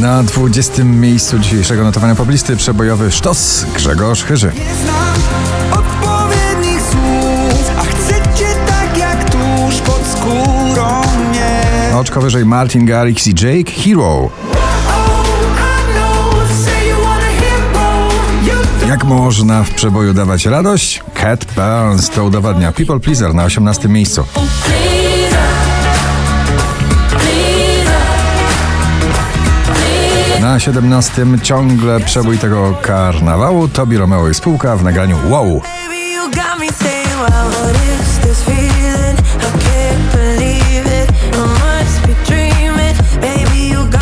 Na 20. miejscu dzisiejszego notowania poblisty przebojowy sztos Grzegorz Chyży. znam odpowiednich słów A chcecie tak jak tuż pod skórą mnie Oczko wyżej Martin Garrix i Jake Hero. Jak można w przeboju dawać radość? Cat Burns to udowadnia People Pleaser na 18. miejscu. Na 17. ciągle przebój tego karnawału Tobi Romeo i spółka w nagraniu Wow.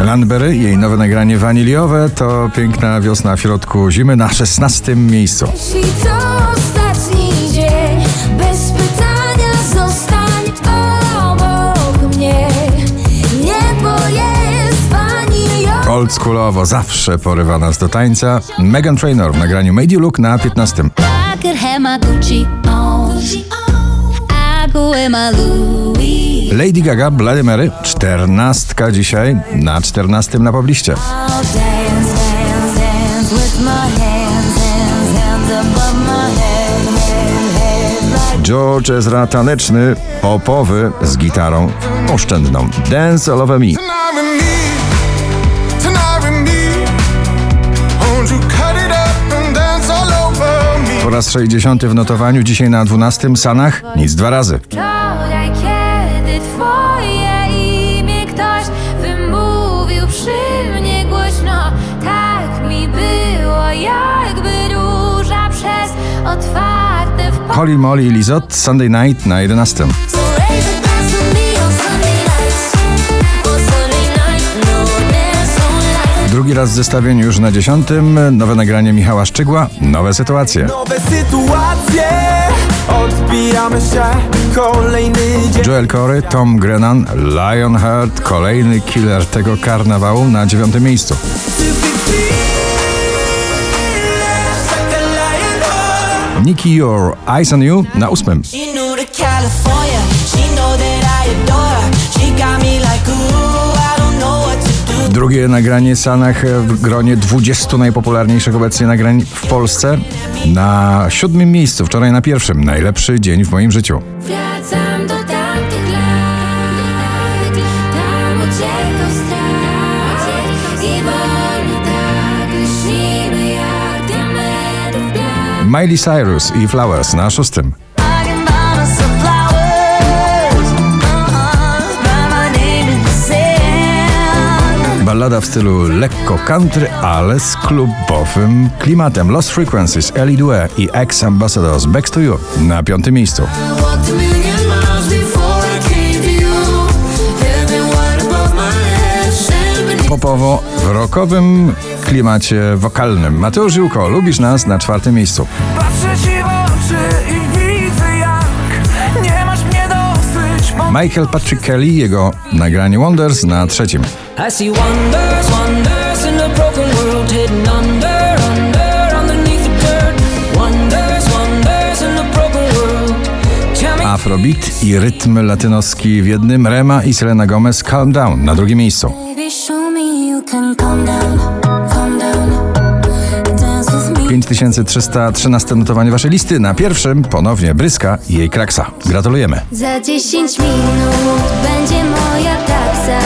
Landberry, jej nowe nagranie waniliowe to piękna wiosna w środku zimy na 16. miejscu. Oldschoolowo zawsze porywa nas do tańca. Megan Trainor w nagraniu Made You Look na 15. I could have my Gucci on. I go in my Louis. Lady Gaga, Bloody Mary, 14 dzisiaj na 14 na pobliście. George Ezra taneczny, popowy z gitarą oszczędną. Dance All Over me, Po raz 60 w notowaniu, dzisiaj na 12 Sanach, nic dwa razy. Wczoraj, kiedy twoje imię ktoś wymówił przy mnie głośno, tak mi było, jakby róża przez otwarte w Holly Molly i Lizot, Sunday Night na 11. Drugi raz w zestawieniu już na 10. Nowe nagranie Michała Szczygła, nowe sytuacje. Nowe sytuacje Odbijamy się Kolejny dzień Joel Corey, Tom Grennan, Lionheart, kolejny killer tego karnawału na 9. miejscu. Nicky Your Eyes on You na 8. She Drugie nagranie Sanach w gronie 20 najpopularniejszych obecnie nagrań w Polsce. Na siódmym miejscu, wczoraj na pierwszym. Najlepszy dzień w moim życiu. Wracam do tamtych lat, tam uciekał strach i wolno tak lśnimy jak. Miley Cyrus i Flowers na szóstym. Ballada w stylu lekko country, ale z klubowym klimatem. Lost Frequencies, Ellie Due i Ex Ambassadors Back to You na piątym miejscu. Popowo w rockowym klimacie wokalnym. Mateusz Żyłko, lubisz nas na czwartym miejscu. Patrzę ci w oczy i Michael Patrick Kelly, jego nagranie Wonders na trzecim. Afrobeat i rytm latynoski w jednym. Rema i Selena Gomez Calm Down na drugim miejscu. Baby, 5313 notowanie waszej listy. Na pierwszym ponownie Bryska i jej kraksa. Gratulujemy. Za 10 minut będzie moja taksa.